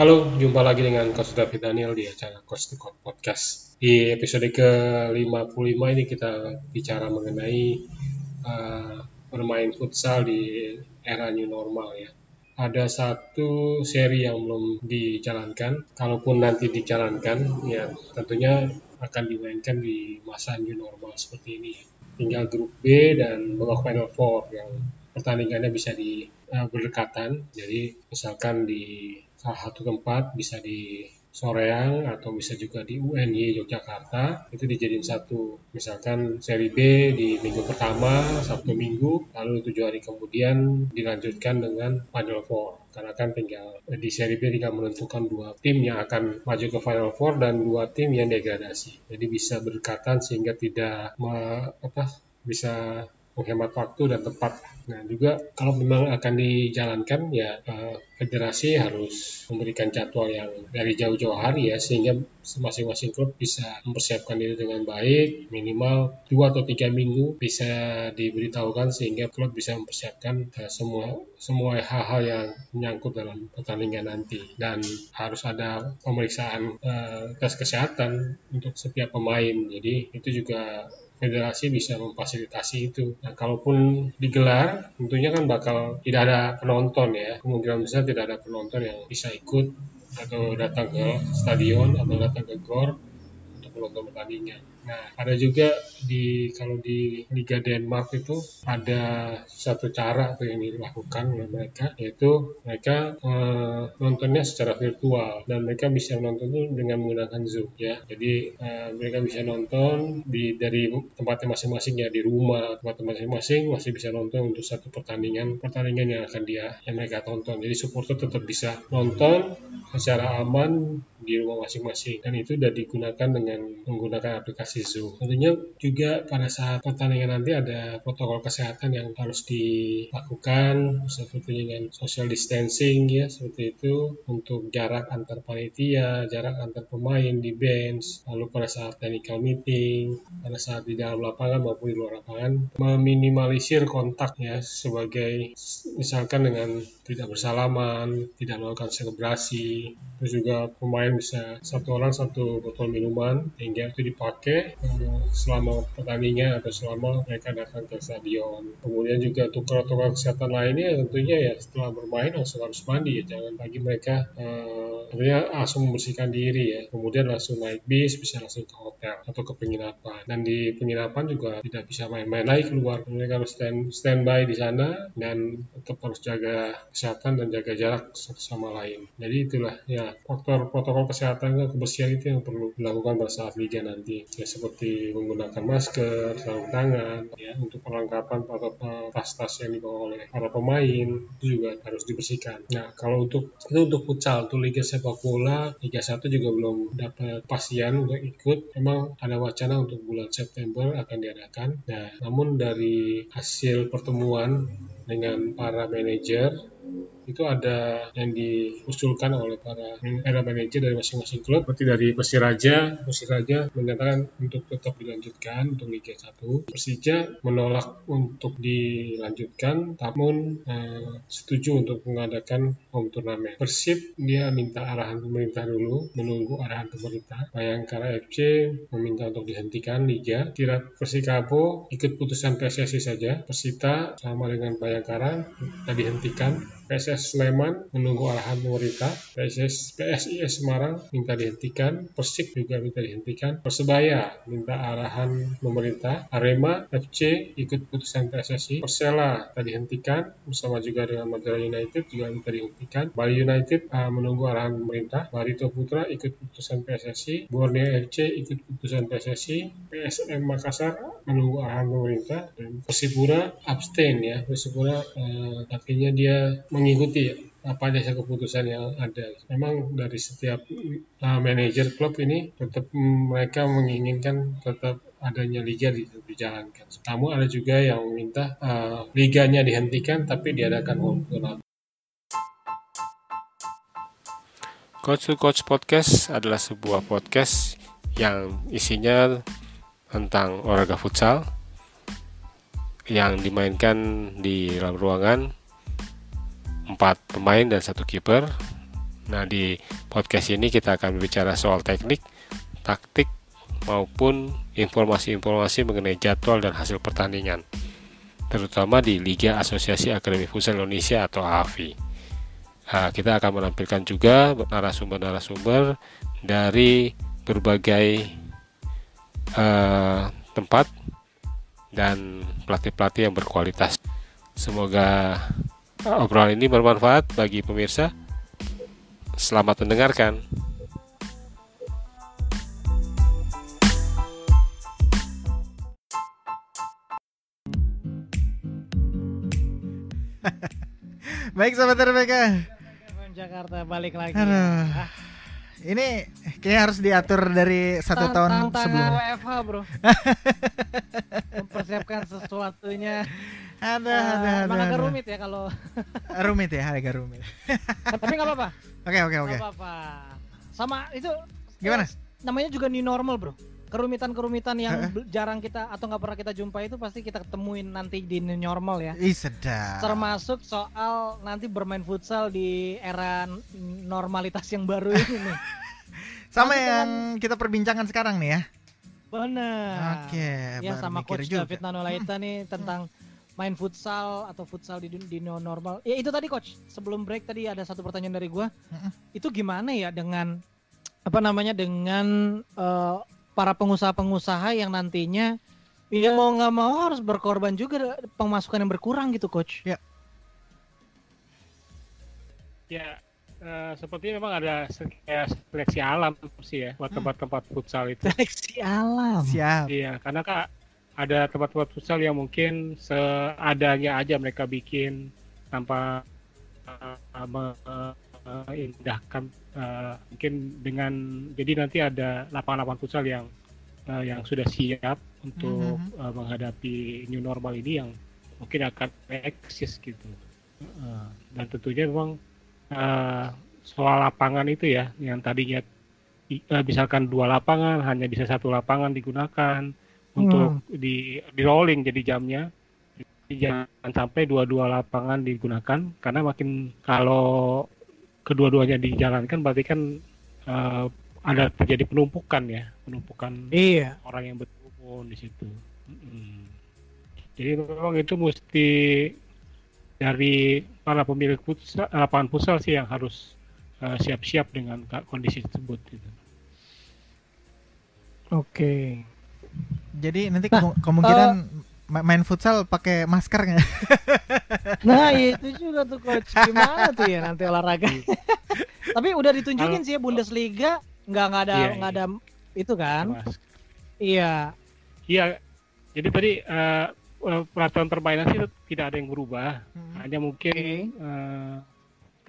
Halo, jumpa lagi dengan Coach David Daniel di acara Coach to Coach Podcast. Di episode ke-55 ini kita bicara mengenai uh, bermain futsal di era new normal ya. Ada satu seri yang belum dijalankan, kalaupun nanti dijalankan, ya tentunya akan dimainkan di masa new normal seperti ini. Ya. Tinggal grup B dan babak final four yang pertandingannya bisa di uh, berdekatan. Jadi misalkan di salah satu tempat bisa di Soreang atau bisa juga di UNY Yogyakarta. Itu dijadiin satu misalkan seri B di minggu pertama Sabtu Minggu lalu tujuh hari kemudian dilanjutkan dengan Final Four. Karena kan tinggal di seri B tinggal menentukan dua tim yang akan maju ke Final Four dan dua tim yang degradasi. Jadi bisa berdekatan sehingga tidak apa bisa menghemat waktu dan tepat. Nah juga kalau memang akan dijalankan ya eh, federasi harus memberikan jadwal yang dari jauh-jauh hari ya sehingga masing-masing klub bisa mempersiapkan diri dengan baik minimal dua atau tiga minggu bisa diberitahukan sehingga klub bisa mempersiapkan uh, semua semua hal-hal yang menyangkut dalam pertandingan nanti dan harus ada pemeriksaan uh, tes kesehatan untuk setiap pemain jadi itu juga federasi bisa memfasilitasi itu. Nah, kalaupun digelar, tentunya kan bakal tidak ada penonton ya. Kemungkinan besar tidak ada penonton yang bisa ikut atau datang ke stadion atau datang ke gor untuk menonton pertandingan. Nah, ada juga di kalau di Liga Denmark itu ada satu cara yang dilakukan oleh mereka yaitu mereka uh, nontonnya secara virtual dan mereka bisa menonton itu dengan menggunakan Zoom ya. Jadi uh, mereka bisa nonton di dari tempatnya masing-masing ya di rumah tempat masing-masing masih bisa nonton untuk satu pertandingan pertandingan yang akan dia yang mereka tonton. Jadi supporter tetap bisa nonton secara aman di rumah masing-masing dan itu sudah digunakan dengan menggunakan aplikasi Zoom. Tentunya juga pada saat pertandingan nanti ada protokol kesehatan yang harus dilakukan seperti dengan social distancing ya seperti itu untuk jarak antar panitia, jarak antar pemain di bench, lalu pada saat technical meeting, pada saat di dalam lapangan maupun di luar lapangan meminimalisir kontak ya sebagai misalkan dengan tidak bersalaman, tidak melakukan selebrasi, terus juga pemain bisa satu orang satu botol minuman hingga itu dipakai eh, selama pertandingan atau selama mereka datang ke stadion. Kemudian juga untuk protokol kesehatan lainnya tentunya ya setelah bermain langsung harus mandi. Ya jangan bagi mereka uh, tentunya langsung membersihkan diri ya. Kemudian langsung naik bis bisa langsung ke hotel atau ke penginapan. Dan di penginapan juga tidak bisa main-main lagi keluar. Mereka harus stand standby di sana dan tetap harus jaga kesehatan dan jaga jarak sama lain. Jadi itulah ya faktor protokol kesehatan kebersihan itu yang perlu dilakukan pada saat liga nanti. ya seperti menggunakan masker, sarung tangan ya untuk perlengkapan atau tas-tas yang dibawa oleh para pemain itu juga harus dibersihkan. Nah kalau untuk itu untuk futsal untuk liga sepak bola Liga 1 juga belum dapat pastian untuk ikut. Memang ada wacana untuk bulan September akan diadakan. Nah namun dari hasil pertemuan dengan para manajer itu ada yang diusulkan oleh para era manajer dari masing-masing klub. Seperti dari Persiraja. Persiraja menyatakan untuk tetap dilanjutkan untuk Liga 1 Persija menolak untuk dilanjutkan namun eh, setuju untuk mengadakan home turnamen Persib dia minta arahan pemerintah dulu menunggu arahan pemerintah. Bayangkara FC meminta untuk dihentikan Liga. Kira Persikabo ikut putusan PSSI saja. Persita sama dengan Bayangkara dihentikan PSS Sleman menunggu arahan pemerintah. PSS, PSIS Semarang minta dihentikan. Persik juga minta dihentikan. Persebaya minta arahan pemerintah. Arema FC ikut putusan PSSI. Persela minta dihentikan bersama juga dengan Madura United juga minta dihentikan. Bali United uh, menunggu arahan pemerintah. Barito Putra ikut putusan PSSI. Borneo FC ikut putusan PSSI. PSM Makassar menunggu arahan pemerintah dan Persipura abstain ya. Persipura uh, akhirnya dia mengikuti apa aja keputusan yang ada. Memang dari setiap uh, manajer klub ini tetap mereka menginginkan tetap adanya liga dijalankan. Namun ada juga yang meminta uh, liganya dihentikan tapi diadakan home. Coach to Coach Podcast adalah sebuah podcast yang isinya tentang olahraga futsal yang dimainkan di dalam ruangan empat pemain dan satu kiper. Nah, di podcast ini kita akan berbicara soal teknik, taktik, maupun informasi-informasi mengenai jadwal dan hasil pertandingan, terutama di Liga Asosiasi Akademi Futsal Indonesia atau AFI. Nah, kita akan menampilkan juga narasumber-narasumber dari berbagai uh, tempat dan pelatih-pelatih yang berkualitas. Semoga obrolan ini bermanfaat bagi pemirsa. Selamat mendengarkan. Baik sahabat RBK. Jakarta balik lagi. Aduh. Ini kayak harus diatur dari satu tahun sebelum. WFH bro. Mempersiapkan sesuatunya. Ada, uh, ada, ada. Agak rumit ya kalau. rumit ya, agak rumit. Tapi nggak apa-apa. Oke, oke, oke. Nggak apa-apa. Sama itu. Gimana? Namanya juga new normal bro kerumitan-kerumitan yang jarang kita atau nggak pernah kita jumpa itu pasti kita ketemuin nanti di new normal ya. Ih sedap. Termasuk soal nanti bermain futsal di era normalitas yang baru ini nih. sama nanti yang kan... kita perbincangkan sekarang nih ya. Benar. Oke. Okay, ya sama coach juga. David Nanolaita nih tentang main futsal atau futsal di di new normal. Ya itu tadi coach. Sebelum break tadi ada satu pertanyaan dari gua. Itu gimana ya dengan apa namanya dengan uh, para pengusaha-pengusaha yang nantinya ya mau nggak mau harus berkorban juga pemasukan yang berkurang gitu coach. Ya. Ya uh, seperti memang ada kayak seleksi alam sih ya buat hmm. tempat-tempat futsal itu. Seleksi alam. Siap. Iya karena kak ada tempat-tempat futsal yang mungkin seadanya aja mereka bikin tanpa uh, uh, indahkan uh, mungkin dengan jadi nanti ada lapangan-lapangan futsal yang uh, yang sudah siap untuk mm -hmm. uh, menghadapi new normal ini yang mungkin akan eksis gitu uh, dan tentunya memang uh, soal lapangan itu ya yang tadinya uh, misalkan dua lapangan hanya bisa satu lapangan digunakan mm. untuk di di rolling jadi jamnya jangan sampai dua-dua lapangan digunakan karena makin kalau kedua-duanya dijalankan berarti kan uh, ada terjadi penumpukan ya penumpukan iya. orang yang berkerumun di situ hmm. jadi memang itu mesti dari para pemilik futsal, lapangan futsal sih yang harus uh, siap-siap dengan kondisi tersebut gitu. Oke. Jadi nanti nah, kemungkinan uh, main futsal pakai masker nggak? Nah itu juga tuh coach gimana tuh ya nanti olahraga. Tapi udah ditunjukin sih ya Bundesliga nggak nggak ada iya, nggak iya. ada itu kan? Iya. Iya. Jadi tadi uh, peraturan permainan sih tidak ada yang berubah. Hmm. Hanya mungkin okay. uh, eh,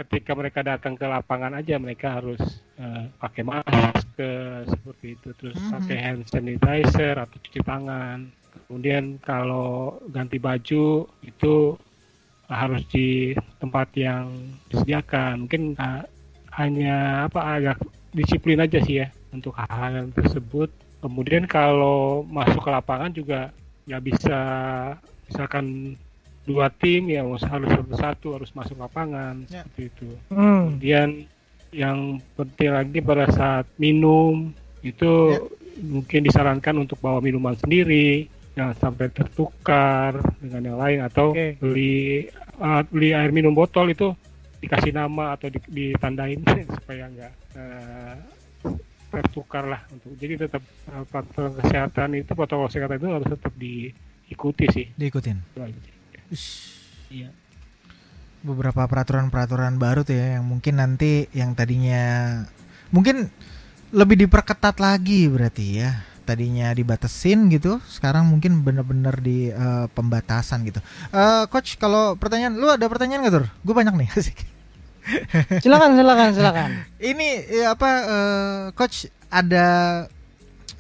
ketika mereka datang ke lapangan aja mereka harus uh, pakai masker seperti itu, terus hmm. pakai hand sanitizer atau cuci tangan. Kemudian kalau ganti baju itu harus di tempat yang disediakan. Mungkin uh, hanya apa agak disiplin aja sih ya untuk hal-hal tersebut. Kemudian kalau masuk ke lapangan juga nggak bisa misalkan dua tim ya harus satu-satu harus masuk lapangan ya. seperti itu. Hmm. Kemudian yang penting lagi pada saat minum itu ya. mungkin disarankan untuk bawa minuman sendiri jangan sampai tertukar dengan yang lain atau okay. beli uh, beli air minum botol itu dikasih nama atau ditandain supaya nggak uh, tertukar lah untuk jadi tetap uh, protokol kesehatan itu protokol kesehatan itu harus tetap diikuti sih. Diikutin? Iya. Beberapa peraturan-peraturan baru tuh ya yang mungkin nanti yang tadinya mungkin lebih diperketat lagi berarti ya tadinya dibatesin gitu sekarang mungkin bener-bener di uh, pembatasan gitu. Uh, coach kalau pertanyaan lu ada pertanyaan nggak tuh gue banyak nih asik. Silakan silakan silakan. Ini ya, apa uh, coach ada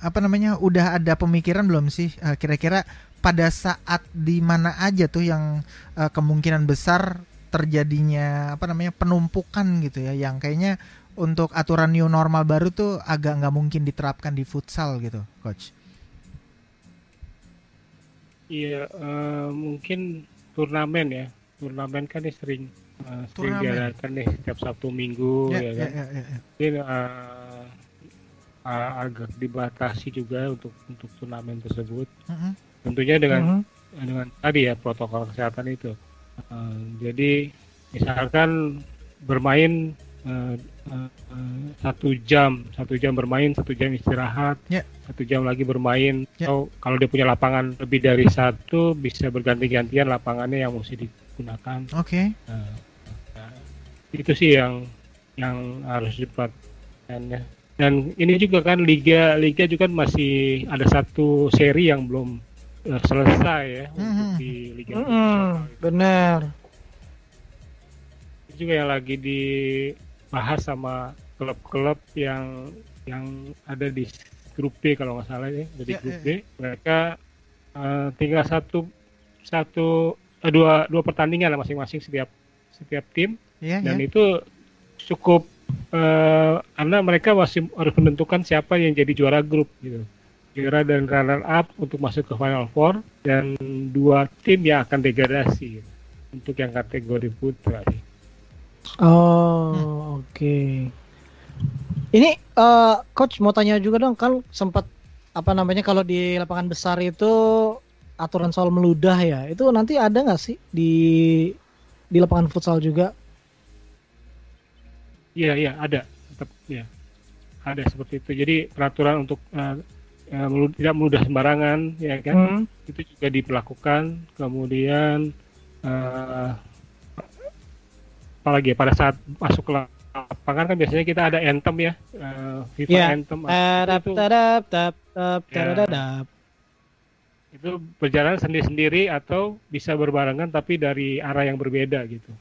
apa namanya udah ada pemikiran belum sih uh, kira-kira pada saat di mana aja tuh yang uh, kemungkinan besar terjadinya apa namanya penumpukan gitu ya yang kayaknya untuk aturan new normal baru tuh agak nggak mungkin diterapkan di futsal gitu, coach? Iya, uh, mungkin turnamen ya. Turnamen kan sering uh, sering diadakan nih setiap Sabtu Minggu Ya, ya, kan. ya, ya, ya. Mungkin uh, uh, agak dibatasi juga untuk untuk turnamen tersebut. Mm-mm. Tentunya dengan Mhm. dengan tadi ya protokol kesehatan itu. Uh, jadi misalkan bermain uh, uh, uh, satu jam, satu jam bermain, satu jam istirahat, Ya. satu jam lagi bermain. Ya. Atau kalau dia punya lapangan lebih dari satu, bisa berganti-gantian lapangannya yang mesti digunakan. Oke. Nah, nah, itu sih yang yang harus diperhatikan ya. Dan ini juga kan liga liga juga kan masih ada satu seri yang belum eh, selesai ya untuk Mhm. di liga Mhm, profesional. benar. Itu juga yang lagi dibahas sama klub-klub yang yang ada di grup B kalau nggak salah ya, jadi Ya, grup ya, B. mereka eh, tinggal satu satu eh, dua dua pertandingan lah masing-masing setiap setiap tim. Iya, dan ya. itu cukup eh, karena mereka masih harus menentukan siapa yang jadi juara grup gitu. Juara dan runner up untuk masuk ke final four dan dua tim yang akan degradasi gitu, untuk yang kategori putra. sih. Oh, oke. Ini eh, coach mau tanya juga dong kan sempat apa namanya kalau di lapangan besar itu aturan soal meludah ya. Itu nanti ada nggak sih di di lapangan futsal juga? Iya iya ada tetap ya ada seperti itu. Jadi peraturan untuk eh, melu- tidak meludah sembarangan ya kan Hmm. itu juga diperlakukan. Kemudian eh, apalagi ya, pada saat masuk ke lapangan kan biasanya kita ada anthem ya eh, FIFA Iya. anthem Tadap, itu, tadap, tap, tap, Ya. tadadadap. itu berjalan sendiri-sendiri atau bisa berbarengan tapi dari arah yang berbeda gitu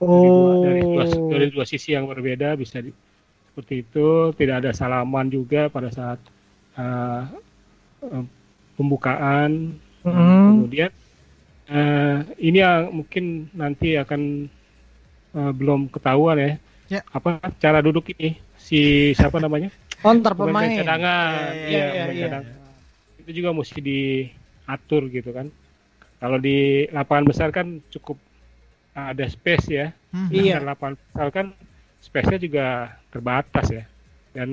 dari dua, Oh. dari dua dari dua sisi yang berbeda bisa di- seperti itu tidak ada salaman juga pada saat eh, eh, pembukaan Mhm. kemudian eh, ini yang mungkin nanti akan eh, belum ketahuan ya Ya. apa cara duduk ini si siapa namanya ntar pemain pemain. cadangan Iya, iya iya, pemain iya. cadangan. itu juga mesti diatur gitu kan kalau di lapangan besar kan cukup ada space ya Hmm. Iya. lapangan futsal kan space-nya juga terbatas ya. Dan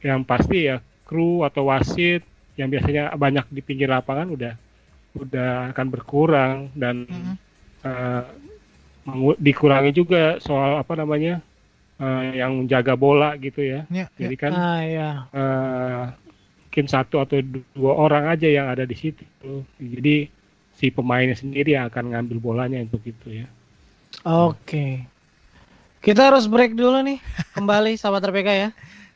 yang pasti ya kru atau wasit yang biasanya banyak di pinggir lapangan udah udah akan berkurang dan Mhm. eh, dikurangi juga soal apa namanya eh, yang menjaga bola gitu ya. Ya, ya. Jadi kan Ah, ya. eh, mungkin satu atau dua orang aja yang ada di situ. Jadi si pemainnya sendiri yang akan ngambil bolanya untuk itu ya. Oke. Kita harus break dulu nih. Kembali sahabat RPK ya.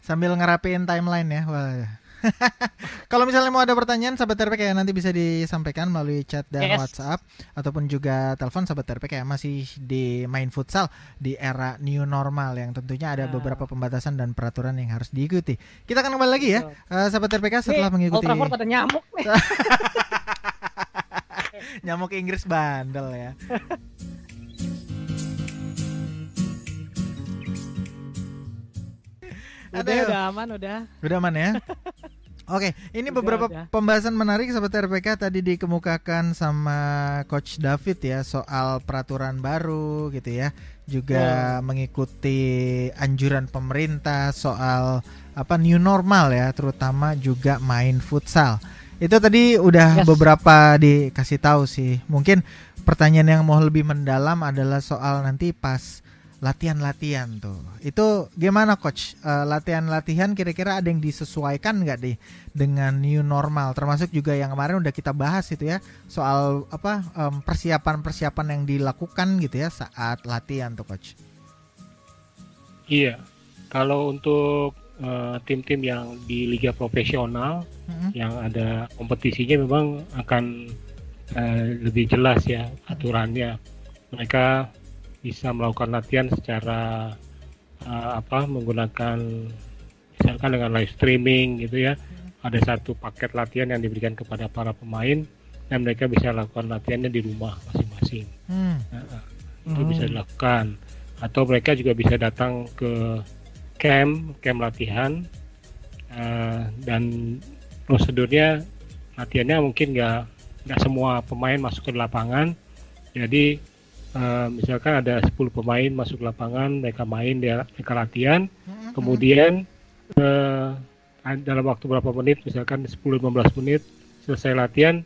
Sambil ngerapiin timeline ya. Wah. Kalau misalnya mau ada pertanyaan sahabat RPK ya nanti bisa disampaikan melalui chat dan Yes. WhatsApp ataupun juga telepon sahabat RPK ya masih di main futsal di era new normal yang tentunya ada beberapa pembatasan dan peraturan yang harus diikuti. Kita akan kembali lagi ya eh, sahabat RPK setelah Nih, mengikuti Old Trafford ada nyamuk nih. nyamuk Inggris bandel ya. Udah, Aduh. udah aman, udah. Udah aman ya? Oke, ini Udah, beberapa udah. pembahasan menarik sahabat RPK tadi dikemukakan sama Coach David ya soal peraturan baru gitu ya. Juga mengikuti anjuran pemerintah soal apa new normal ya, terutama juga main futsal. Itu tadi udah Yes. beberapa dikasih tahu sih. Mungkin pertanyaan yang mau lebih mendalam adalah soal nanti pas latihan-latihan tuh. Itu gimana coach? Eh, latihan-latihan kira-kira ada yang disesuaikan nggak deh dengan new normal? Termasuk juga yang kemarin udah kita bahas itu ya soal apa persiapan-persiapan yang dilakukan gitu ya saat latihan tuh coach. Iya, kalau untuk eh, tim-tim yang di liga profesional Mm-mm. yang ada kompetisinya memang akan eh, lebih jelas ya aturannya. Mereka bisa melakukan latihan secara eh, apa menggunakan misalkan dengan live streaming gitu ya. Ada satu paket latihan yang diberikan kepada para pemain dan mereka bisa lakukan latihannya di rumah masing-masing Hmm. itu bisa dilakukan atau mereka juga bisa datang ke camp camp latihan eh, dan prosedurnya latihannya mungkin nggak nggak semua pemain masuk ke lapangan jadi uh, misalkan ada 10 pemain masuk lapangan, mereka main, dia mereka latihan, kemudian uh, dalam waktu berapa menit, misalkan 10-15 menit selesai latihan,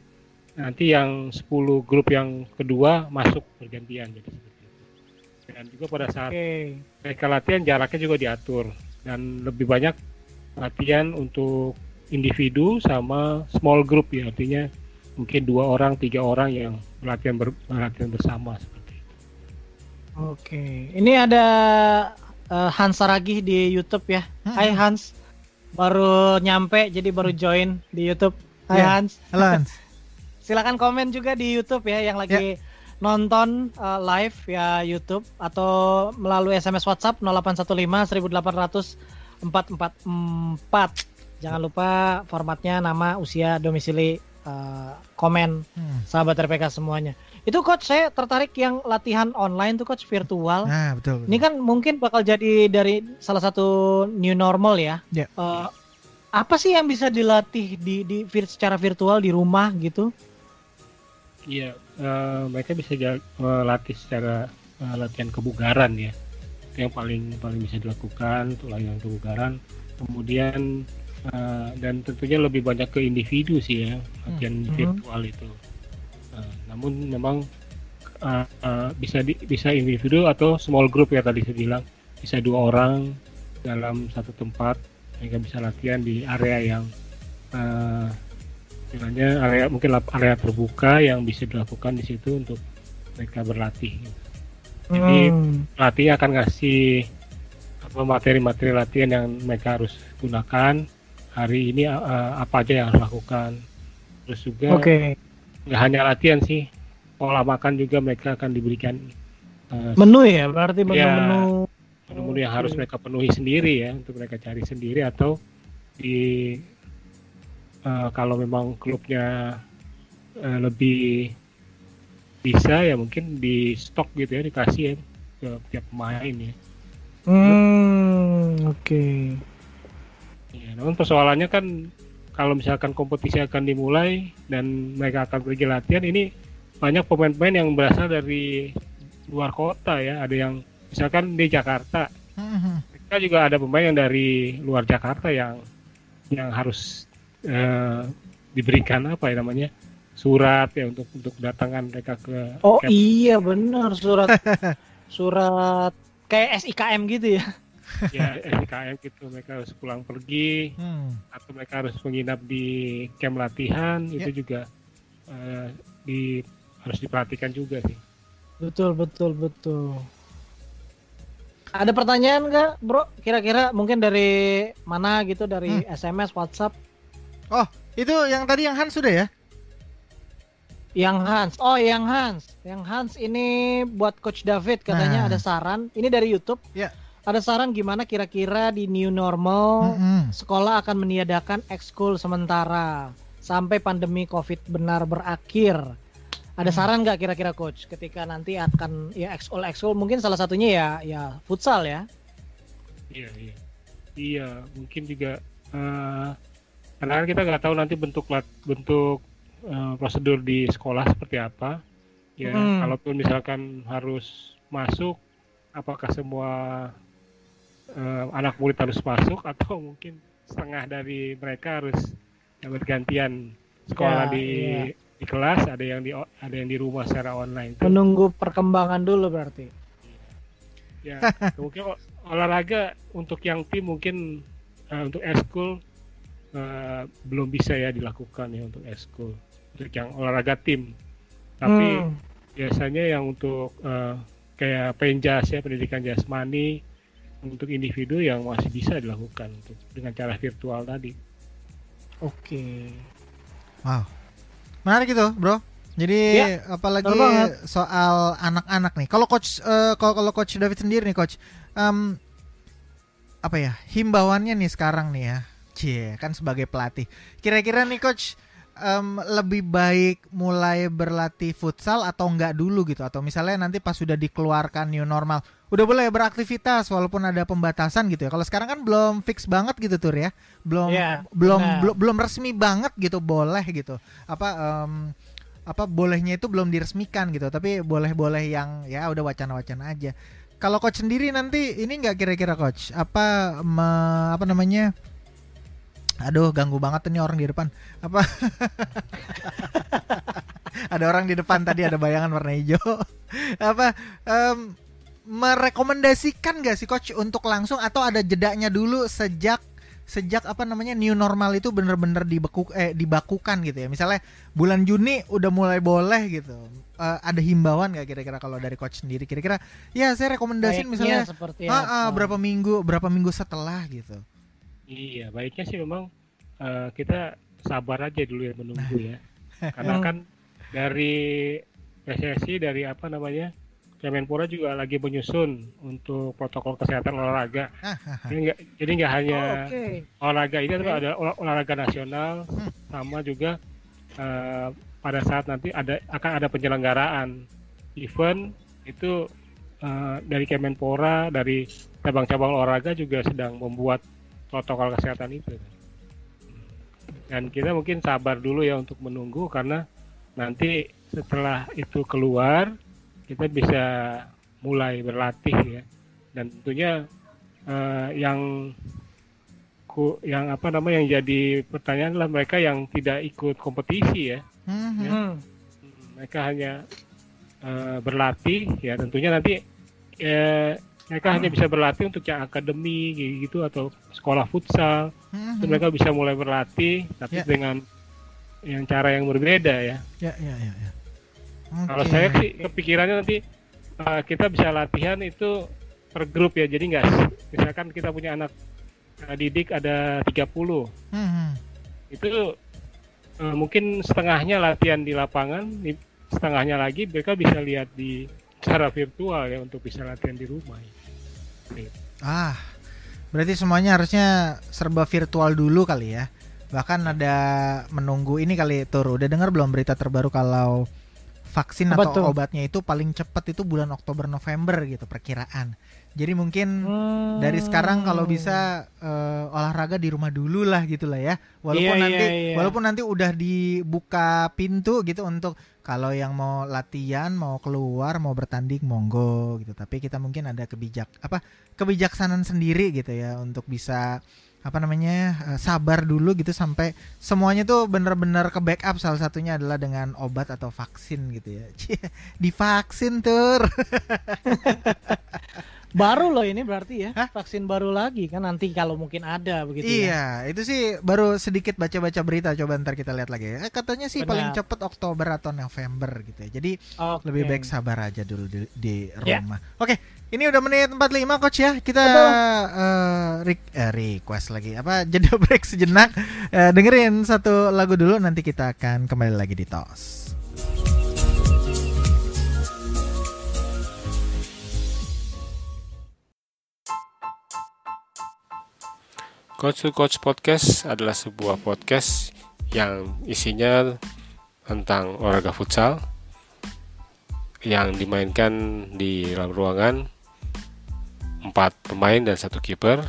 nanti yang 10 grup yang kedua masuk bergantian jadi seperti itu. Dan juga pada saat Oke. mereka latihan jaraknya juga diatur dan lebih banyak latihan untuk individu sama small group ya artinya mungkin dua orang tiga orang yang latihan ber, latihan bersama seperti. Oke. Ini ada eh, Hans Saragih di YouTube ya. Mm-mm. Hai Hans. Baru nyampe jadi baru join di YouTube. Hai Iya. Hans. Halo Hans. Silakan komen juga di YouTube ya yang lagi nonton uh, live ya YouTube atau melalui SMS WhatsApp 0815 1800 444. Jangan lupa formatnya nama, usia, domisili, uh, komen, Hmm. sahabat RPK semuanya. Itu coach saya tertarik yang latihan online tuh coach virtual. Nah, betul. betul. Ini kan mungkin bakal jadi dari salah satu new normal ya. Ya. Eh, apa sih yang bisa dilatih di, di vir- secara virtual di rumah gitu? Iya, eh, mereka bisa melatih secara eh, latihan kebugaran ya. Itu yang paling paling bisa dilakukan untuk latihan kebugaran. Kemudian eh, dan tentunya lebih banyak ke individu sih ya latihan Hmm. virtual itu. Namun memang eh, eh, bisa di, bisa individu atau small group ya tadi saya bilang bisa dua orang dalam satu tempat mereka bisa latihan di area yang istilahnya area mungkin area terbuka yang bisa dilakukan di situ untuk mereka berlatih. Jadi Hmm. pelatih akan ngasih apa materi-materi latihan yang mereka harus gunakan hari ini uh, apa aja yang harus lakukan. Terus juga Oke. Nggak hanya latihan sih, pola makan juga mereka akan diberikan uh, Menu ya, berarti Iya. menu-menu. menu-menu yang harus mereka penuhi sendiri ya untuk mereka cari sendiri atau di eh, kalau memang klubnya eh, lebih bisa ya mungkin di stok gitu ya dikasih ya ke tiap pemain ya. Hmm, oke. Ya, namun persoalannya kan kalau misalkan kompetisi akan dimulai dan mereka akan pergi latihan ini banyak pemain-pemain yang berasal dari luar kota ya ada yang misalkan di Jakarta Mhm. kita juga ada pemain yang dari luar Jakarta yang yang harus eh, diberikan apa ya namanya surat ya untuk untuk datangan mereka ke Oh camp. iya benar surat surat kayak SIKM gitu ya. ya SKM gitu mereka harus pulang pergi Hmm. atau mereka harus menginap di camp latihan Ya. itu juga eh, di harus diperhatikan juga sih Betul betul betul. Ada pertanyaan nggak, bro? Kira-kira mungkin dari mana gitu? Dari SMS, WhatsApp? Itu yang tadi yang Hans sudah ya? Yang Hans. Oh, yang Hans. Yang Hans ini buat Coach David katanya Nah. ada saran. Ini dari YouTube. Ya. Ada saran gimana kira-kira di new normal Mhm. sekolah akan meniadakan ekskul sementara sampai pandemi Covid benar berakhir. Ada saran nggak kira-kira coach ketika nanti akan ya ekskul ekskul mungkin salah satunya ya ya futsal ya. iya iya iya mungkin juga eh, karena kan kita nggak tahu nanti bentuk bentuk eh, prosedur di sekolah seperti apa ya Hmm. kalaupun misalkan harus masuk apakah semua eh, anak murid harus masuk atau mungkin setengah dari mereka harus dapat gantian sekolah Ya, di iya. di kelas ada yang di ada yang di rumah secara online Itu Menunggu perkembangan dulu berarti. ya mungkin ol- olahraga untuk yang tim mungkin eh, untuk eskul eh, belum bisa ya dilakukan ya untuk eskul untuk yang olahraga tim tapi Hmm. biasanya yang untuk eh, kayak penjas ya pendidikan jasmani untuk individu yang masih bisa dilakukan untuk dengan cara virtual tadi Oke. Menarik itu, Bro. Jadi Ya, apalagi soal anak-anak nih. Kalau coach eh, kalau kalau coach David sendiri nih, coach. em, apa ya? Himbauannya nih sekarang nih ya. Cie, kan sebagai pelatih. Kira-kira nih coach em, lebih baik mulai berlatih futsal atau enggak dulu gitu atau misalnya nanti pas sudah dikeluarkan new normal udah boleh beraktivitas walaupun ada pembatasan gitu ya. Kalau sekarang kan belum fix banget gitu tur ya. Belum Iya, belum benar. belum belum resmi banget gitu boleh gitu. Apa em, apa bolehnya itu belum diresmikan gitu tapi boleh-boleh yang ya udah wacana-wacana aja. Kalau coach sendiri nanti ini nggak kira-kira coach? Apa me, apa namanya? Aduh ganggu banget nih orang di depan. Apa? Ada orang di depan tadi ada bayangan warna hijau. Apa um, merekomendasikan gak sih coach untuk langsung atau ada jedanya dulu sejak sejak apa namanya new normal itu bener-bener dibeku eh dibakukan gitu ya? Misalnya bulan Juni udah mulai boleh gitu. Uh, ada himbauan gak kira-kira kalau dari coach sendiri? Kira-kira ya saya rekomendasiin misalnya seperti uh, uh, berapa minggu berapa minggu setelah gitu. Iya baiknya sih memang uh, kita sabar aja dulu ya menunggu ya. Karena kan dari PSSI dari apa namanya Kemenpora juga lagi menyusun untuk protokol kesehatan olahraga. jadi nggak jadi nggak hanya oh, okay. olahraga ini okay. ada olah, olahraga nasional hmm. sama juga uh, pada saat nanti ada akan ada penyelenggaraan event itu uh, dari Kemenpora dari cabang-cabang olahraga juga sedang membuat protokol kesehatan itu. Dan kita mungkin sabar dulu ya untuk menunggu karena nanti setelah itu keluar kita bisa mulai berlatih ya dan tentunya uh, yang ku yang apa namanya yang jadi pertanyaan adalah mereka yang tidak ikut kompetisi ya, mm-hmm. ya. mereka hanya uh, berlatih ya tentunya nanti uh, mereka hanya bisa berlatih untuk yang akademi gitu atau sekolah futsal mm-hmm. mereka bisa mulai berlatih tapi yeah. dengan yang cara yang berbeda ya. Ya ya ya. ya. Okay. Kalau saya sih kepikirannya nanti uh, kita bisa latihan itu per grup ya. Jadi nggak misalkan kita punya anak uh, didik ada 30. Hmm. Itu uh, mungkin setengahnya latihan di lapangan, setengahnya lagi mereka bisa lihat di cara virtual ya untuk bisa latihan di rumah. Ah, berarti semuanya harusnya serba virtual dulu kali ya. Bahkan ada menunggu ini kali Tur. Udah dengar belum berita terbaru kalau vaksin Apa atau tuh? obatnya itu paling cepat itu bulan Oktober November gitu perkiraan. Jadi mungkin hmm. dari sekarang kalau bisa uh, olahraga di rumah dulu lah gitulah ya. Walaupun yeah, nanti yeah, yeah. walaupun nanti udah dibuka pintu gitu untuk kalau yang mau latihan, mau keluar, mau bertanding monggo gitu. Tapi kita mungkin ada kebijak apa kebijaksanaan sendiri gitu ya untuk bisa apa namanya uh, sabar dulu gitu sampai semuanya tuh bener-bener ke backup salah satunya adalah dengan obat atau vaksin gitu ya divaksin tur baru loh ini berarti ya Hah? vaksin baru lagi kan nanti kalau mungkin ada begitu ya. iya ya. itu sih baru sedikit baca-baca berita coba ntar kita lihat lagi eh, katanya sih Benar. paling cepet Oktober atau November gitu ya jadi okay. lebih baik sabar aja dulu di, di ya. rumah yeah. oke ini udah menit 45 coach ya. Kita uh, re uh, request lagi apa jeda break sejenak. Uh, dengerin satu lagu dulu nanti kita akan kembali lagi di TOS. Coach to Coach Podcast adalah sebuah podcast yang isinya tentang olahraga futsal yang dimainkan di dalam ruangan empat pemain dan satu kiper.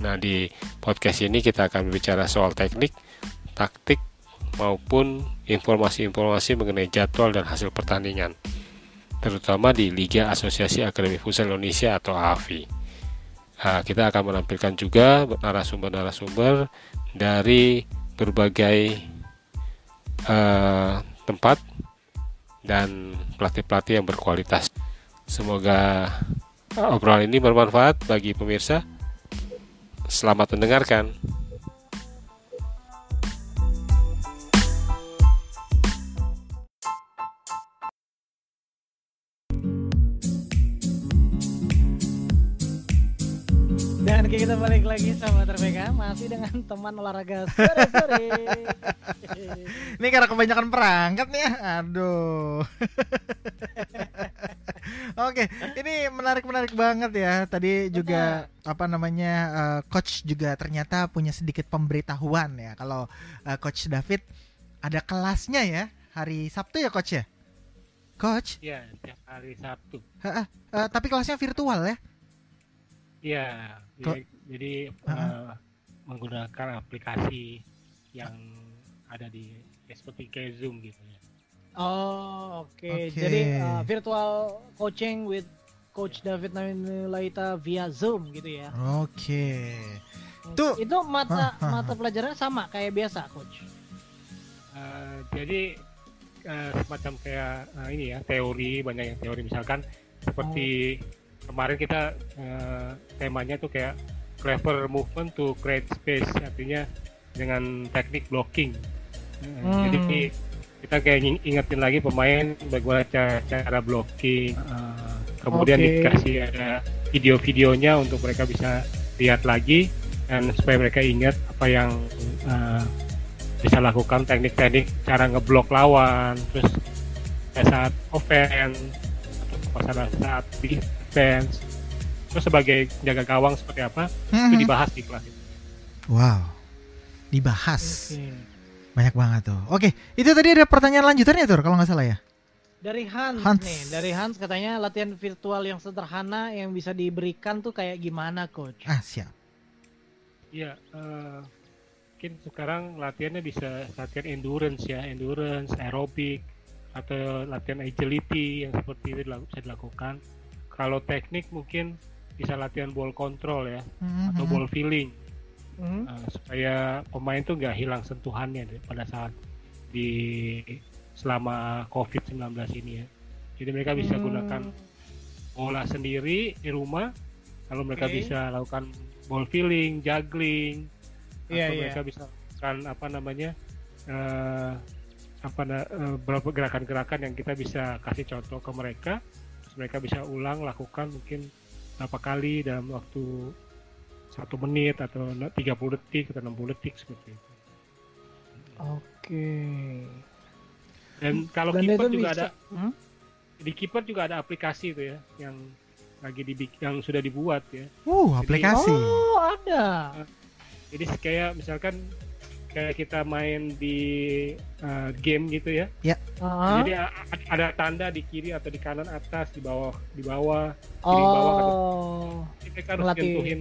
Nah, di podcast ini kita akan berbicara soal teknik, taktik, maupun informasi-informasi mengenai jadwal dan hasil pertandingan, terutama di Liga Asosiasi Akademi Futsal Indonesia atau AFI. Nah, kita akan menampilkan juga narasumber-narasumber dari berbagai uh, tempat dan pelatih-pelatih yang berkualitas. Semoga obrolan ini bermanfaat bagi pemirsa. Selamat mendengarkan. Dan kita balik lagi sama terpeka masih dengan teman olahraga sore sore. Ini karena kebanyakan perangkat nih ya. Aduh. Oke, ini menarik-menarik banget ya. Tadi juga apa namanya uh, coach juga ternyata punya sedikit pemberitahuan ya. Kalau uh, coach David ada kelasnya ya hari Sabtu ya coach ya? Coach? Iya, tiap hari Sabtu. Uh, uh, tapi kelasnya virtual ya? Iya, ya, jadi uh -uh. Uh, menggunakan aplikasi yang ada di seperti kayak Zoom gitu ya. Oh, oke. Oke. Jadi uh, virtual coaching with Coach David Laita via Zoom gitu ya. Oke. Tuh. itu mata Hah, hah, mata pelajarannya sama kayak biasa, Coach. Eh, jadi eh, semacam kayak eh, ini ya teori banyak yang teori misalkan seperti kemarin kita eh, temanya tuh kayak clever movement to create space artinya dengan teknik blocking Hmm. jadi kita kayak ing- ingetin lagi pemain bagaimana cara, cara blocking eh, kemudian Oke. dikasih ada video-videonya untuk mereka bisa lihat lagi dan supaya mereka ingat apa yang eh, bisa lakukan teknik-teknik cara ngeblok lawan terus saat offense atau pada saat defense terus sebagai jaga gawang seperti apa itu Mhm. dibahas di kelas itu. Wow. Dibahas. Oke. Banyak banget tuh. Oke, itu tadi ada pertanyaan lanjutannya tuh kalau nggak salah ya. Dari Hans, Hans. nih, dari Hans katanya latihan virtual yang sederhana yang bisa diberikan tuh kayak gimana, Coach? Ah, siap. Iya, eh, mungkin sekarang latihannya bisa latihan endurance ya, endurance, aerobik, atau latihan agility yang seperti itu bisa dilakukan. Kalau teknik mungkin bisa latihan ball control ya, atau Mhm. ball feeling, Mhm. eh, supaya pemain tuh nggak hilang sentuhannya deh pada saat di selama COVID-19 ini ya. Jadi mereka bisa Hmm. gunakan bola sendiri di rumah, lalu mereka Oke. bisa lakukan ball feeling, juggling, Iya, atau iya. mereka bisa lakukan apa namanya eh, apa eh, beberapa gerakan-gerakan yang kita bisa kasih contoh ke mereka, terus mereka bisa ulang lakukan mungkin berapa kali dalam waktu satu menit atau 30 detik atau 60 detik seperti itu. Oke. Dan kalau Dan kiper itu juga bisa- ada Hmm? di kiper juga ada aplikasi itu ya yang lagi dibik yang sudah dibuat ya. Uh, aplikasi. Oh, ada. Jadi kayak misalkan kayak kita main di uh, game gitu ya. Ah. Jadi a- a- ada tanda di kiri atau di kanan atas di bawah di bawah. bawah Oh. Jadi mereka harus Melatih. nyentuhin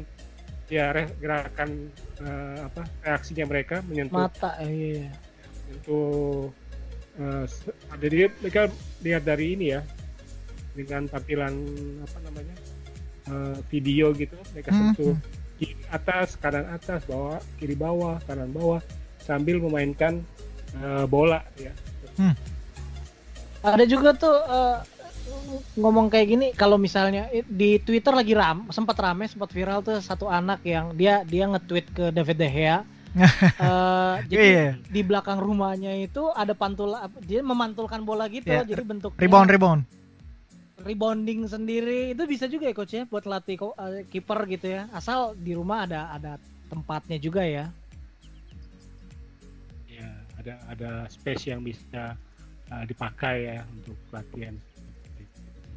ya gerakan uh, apa reaksinya mereka menyentuh Mata, eh, iya. menyentuh uh, se- jadi mereka lihat dari ini ya dengan tampilan apa namanya uh, video gitu mereka Hmm, sentuh kiri atas kanan atas bawah kiri bawah kanan bawah sambil memainkan uh, bola ya. Ada juga tuh eh, ngomong kayak gini kalau misalnya i- di Twitter lagi ram sempat rame sempat viral tuh satu anak yang dia dia nge-tweet ke David De Gea Eh, jadi Iya. di belakang rumahnya itu ada pantul dia memantulkan bola gitu Iya, jadi bentuknya Rebound, rebound. rebounding sendiri itu bisa juga ya coach ya buat latih eh, kiper gitu ya asal di rumah ada ada tempatnya juga ya ya ada ada space yang bisa uh, dipakai ya untuk latihan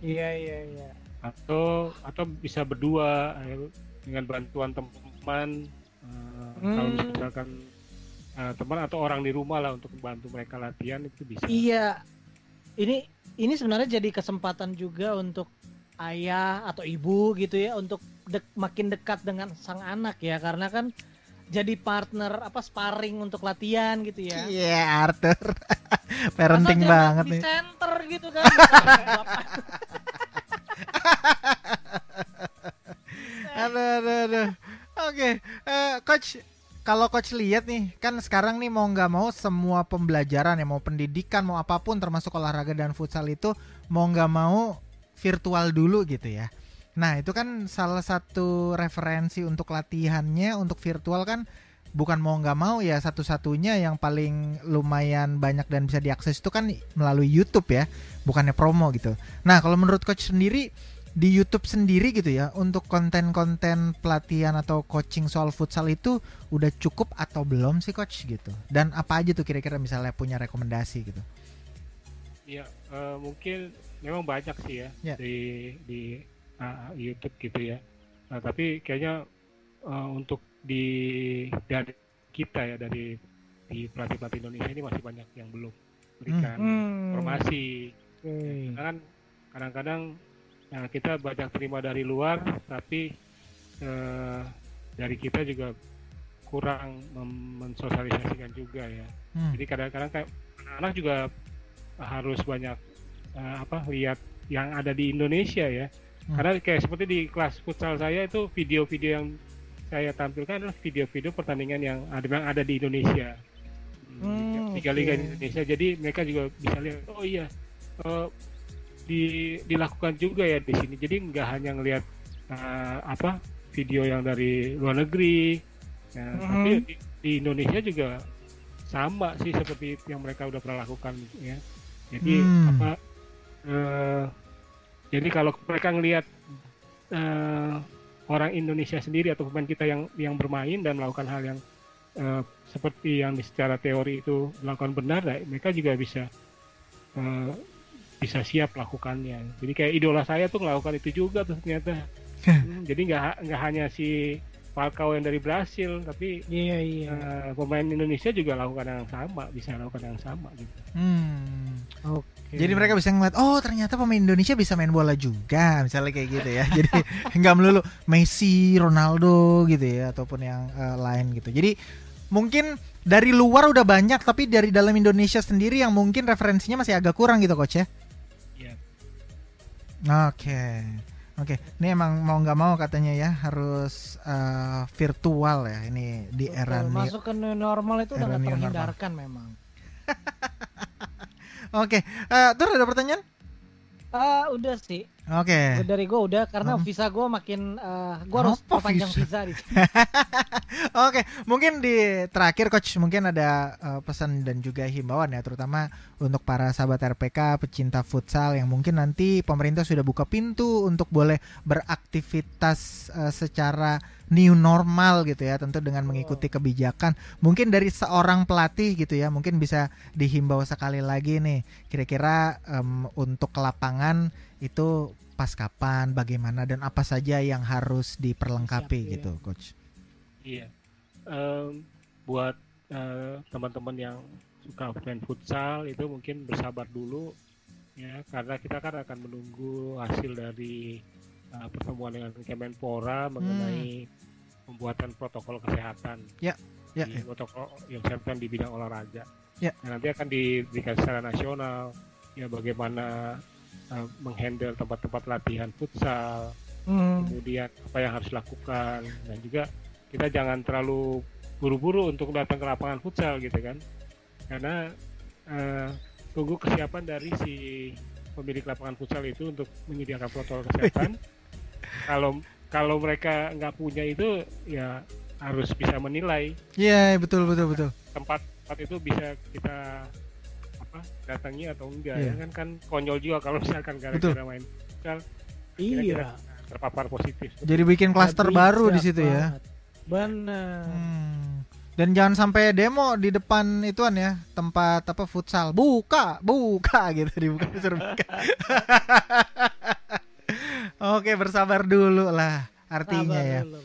iya iya iya atau atau bisa berdua eh, dengan bantuan teman eh, kalau Hmm. misalkan eh, teman atau orang di rumah lah untuk membantu mereka latihan itu bisa Iya. Ini ini sebenarnya jadi kesempatan juga untuk ayah atau ibu gitu ya untuk dek- makin dekat dengan sang anak ya karena kan jadi partner apa sparring untuk latihan gitu ya. Iya, Arthur. Parenting jangan banget di nih. center gitu kan. Aduh, aduh, aduh. Oke, eh, coach. Kalau coach lihat nih, kan sekarang nih mau nggak mau semua pembelajaran ya mau pendidikan mau apa pun termasuk olahraga dan futsal itu mau nggak mau virtual dulu gitu ya. Nah itu kan salah satu referensi untuk latihannya untuk virtual kan bukan mau nggak mau ya satu-satunya yang paling lumayan banyak dan bisa diakses itu kan melalui YouTube ya, bukannya promo gitu. Nah kalau menurut coach sendiri di YouTube sendiri gitu ya untuk konten-konten pelatihan atau coaching soal futsal itu udah cukup atau belum sih coach gitu dan apa aja tuh kira-kira misalnya punya rekomendasi gitu Iya, eh, mungkin memang banyak sih ya, Ya. di di uh, YouTube gitu ya. Nah, tapi kayaknya eh, untuk di dari kita ya dari di pelatih pelatih Indonesia ini masih banyak yang belum berikan Hmm. informasi. Oke. Karena kan kadang-kadang ya, kita banyak terima dari luar, tapi eh, dari kita juga kurang mensosialisasikan juga ya. Hmm. Jadi kadang-kadang kayak anak-anak juga harus banyak uh, apa lihat yang ada di Indonesia ya. Hmm. Karena kayak seperti di kelas futsal saya itu video-video yang saya tampilkan adalah video-video pertandingan yang ada yang ada di Indonesia. Hmm, tiga okay. liga di Indonesia. Jadi mereka juga bisa lihat oh iya uh, di dilakukan juga ya di sini. Jadi nggak hanya ngelihat uh, apa video yang dari luar negeri, ya, hmm. tapi di, di Indonesia juga sama sih seperti yang mereka udah pernah lakukan ya. Jadi hmm. apa? Uh, jadi kalau mereka ngelihat uh, orang Indonesia sendiri atau pemain kita yang yang bermain dan melakukan hal yang uh, seperti yang secara teori itu melakukan benar, ya, mereka juga bisa uh, bisa siap lakukannya. Jadi kayak idola saya tuh melakukan itu juga tuh ternyata. hmm, jadi nggak nggak hanya si Falcao yang dari Brasil, tapi iya iya uh, pemain Indonesia juga lakukan yang sama, bisa lakukan yang sama gitu. Hmm. Oke. Okay. Jadi mereka bisa ngeliat, oh ternyata pemain Indonesia bisa main bola juga, misalnya kayak gitu ya. Jadi nggak melulu Messi, Ronaldo gitu ya, ataupun yang uh, lain gitu. Jadi mungkin dari luar udah banyak, tapi dari dalam Indonesia sendiri yang mungkin referensinya masih agak kurang gitu, coach ya. Iya. Yeah. Oke. Okay. Oke, okay. ini emang mau nggak mau katanya ya harus uh, virtual ya ini di era masuk ke new normal itu udah nggak terhindarkan memang. Oke, okay. uh, eh, terus ada pertanyaan? Uh, udah sih. Oke. Okay. Dari gue udah karena hmm. visa gue makin uh, eh, gue harus perpanjang visa, visa di Oke, okay. mungkin di terakhir coach mungkin ada uh, pesan dan juga himbauan ya terutama untuk para sahabat RPK pecinta futsal yang mungkin nanti pemerintah sudah buka pintu untuk boleh beraktivitas uh, secara new normal gitu ya tentu dengan mengikuti kebijakan. Mungkin dari seorang pelatih gitu ya mungkin bisa dihimbau sekali lagi nih kira-kira um, untuk ke lapangan itu pas kapan bagaimana dan apa saja yang harus diperlengkapi Siap, gitu coach. Iya. Um, buat uh, teman-teman yang suka main futsal itu mungkin bersabar dulu ya karena kita kan akan menunggu hasil dari uh, pertemuan dengan Kemenpora mengenai hmm. pembuatan protokol kesehatan. Ya. Ya, di ya. protokol yang siapkan di bidang olahraga. Ya. Nah, nanti akan diberikan secara nasional ya bagaimana uh, menghandle tempat-tempat latihan futsal, hmm. kemudian apa yang harus dilakukan dan juga kita jangan terlalu buru-buru untuk datang ke lapangan futsal gitu kan, karena uh, tunggu kesiapan dari si pemilik lapangan futsal itu untuk menyediakan protokol kesehatan kalau kalau mereka nggak punya itu ya harus bisa menilai. Iya yeah, betul betul betul. Tempat tempat itu bisa kita apa datangi atau enggak yeah. ya kan kan konyol juga kalau misalkan gara-gara main futsal. Iya. Terpapar positif. Jadi bikin klaster baru di situ ya. Benar. Hmm. Dan jangan sampai demo di depan ituan ya tempat apa futsal buka buka gitu dibuka disuruh buka. Oke, bersabar dulu lah artinya Sabar ya. Dulu,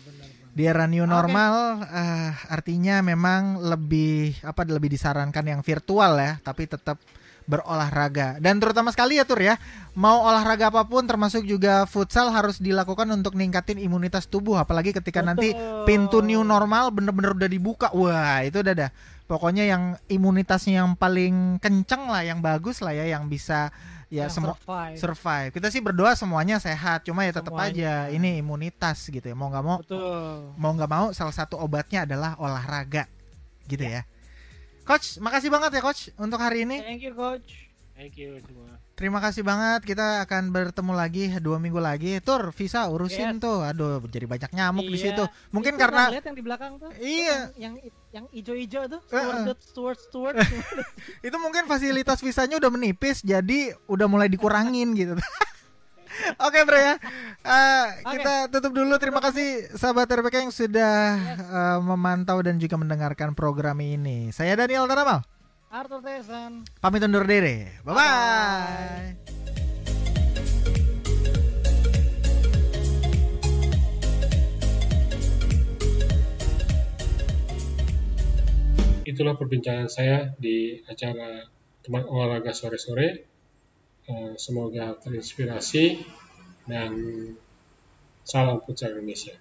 Di era new normal okay. uh, eh, artinya memang lebih apa lebih disarankan yang virtual ya, tapi tetap berolahraga. Dan terutama sekali ya Tur ya, mau olahraga apa pun termasuk juga futsal harus dilakukan untuk ningkatin imunitas tubuh apalagi ketika Betul. nanti pintu new normal bener-bener udah dibuka. Wah, itu udah dah. Pokoknya yang imunitasnya yang paling kenceng lah, yang bagus lah ya, yang bisa ya semua survive. survive. Kita sih berdoa semuanya sehat, cuma ya tetap aja ini imunitas gitu ya. Mau nggak mau, Betul. mau nggak mau salah satu obatnya adalah olahraga, gitu ya. ya. Coach, makasih banget ya coach untuk hari ini. Thank you coach. Thank you semua. Terima kasih banget. Kita akan bertemu lagi dua minggu lagi. Tur, visa urusin yes. tuh. Aduh, jadi banyak nyamuk iya. di situ. Mungkin Itu karena lihat yang di belakang tuh. Iya. Yang yang ijo-ijo tuh. Steward, steward, steward. Itu mungkin fasilitas visanya udah menipis, jadi udah mulai dikurangin gitu. Oke okay, bro ya, uh, okay. kita tutup dulu. Terima kasih sahabat RPK yang sudah yes. uh, memantau dan juga mendengarkan program ini. Saya Daniel Taramal. Arthur Tesan. Pamit undur diri. Bye bye. Itulah perbincangan saya di acara teman olahraga sore-sore. Eh, semoga terinspirasi dan salam futsal Indonesia.